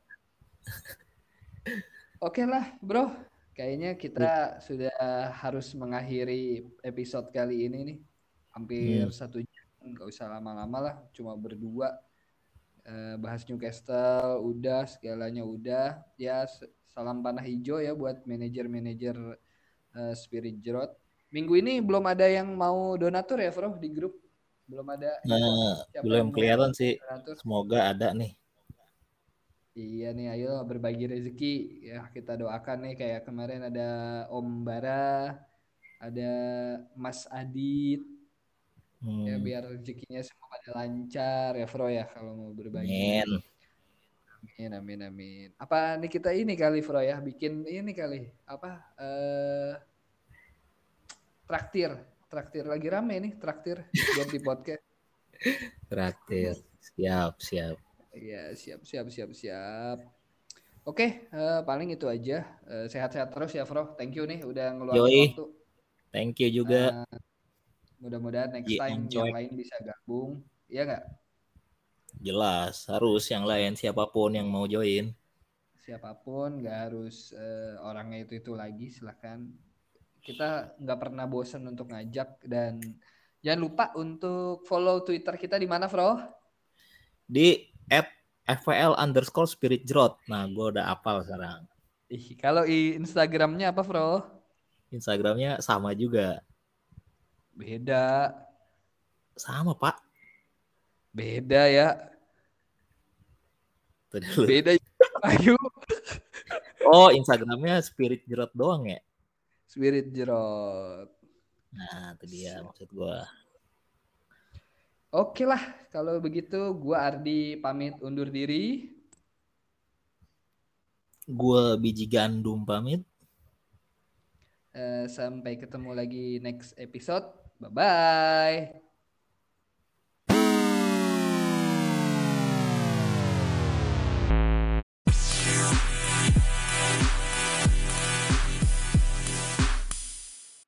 Oke lah bro, kayaknya kita sudah harus mengakhiri episode kali ini nih, hampir Hmm. satu jam, nggak usah lama-lama lah, cuma berdua. Eh, bahas Newcastle udah segalanya udah ya salam panah hijau ya buat manajer-manajer eh, Spirit Jerot minggu ini belum ada yang mau donatur ya Bro di grup belum ada Nah, siapa belum kelihatan sih. donatur Semoga ada nih. iya nih ayo berbagi rezeki ya kita doakan nih kayak kemarin ada Om Bara ada Mas Adit ya Hmm, biar rezekinya semua pada lancar ya Bro ya kalau mau berbagi amin. Amin, amin, amin. Apa nih kita ini kali, Bro ya, bikin ini kali, apa? eh traktir, traktir lagi rame nih, traktir buat di podcast. Traktir. Siap, siap. Iya, siap, siap, siap, siap. Oke, eh, paling itu aja. Eh, sehat-sehat terus ya, Bro. Thank you nih udah ngeluangin Yoi. waktu. Thank you juga. Eh, mudah-mudahan next Iya, time enjoy. yang lain bisa gabung. Iya nggak? Jelas, harus yang lain siapa pun yang mau join. siapa pun nggak harus eh, orangnya itu itu lagi silahkan kita nggak pernah bosan untuk ngajak dan jangan lupa untuk follow twitter kita di mana Bro Di at FPL underscore spirit Jrot. Nah, gue udah apal sekarang. Ih, kalau instagramnya apa Bro Instagramnya sama juga. Beda Sama, Pak. beda ya beda ayo Oh, Instagramnya spirit Jrot doang ya? spirit jerot Nah, itu dia maksud gue. oke lah kalau begitu gua Ardi pamit undur diri Gue biji gandum pamit. Eh, sampai ketemu lagi next episode bye bye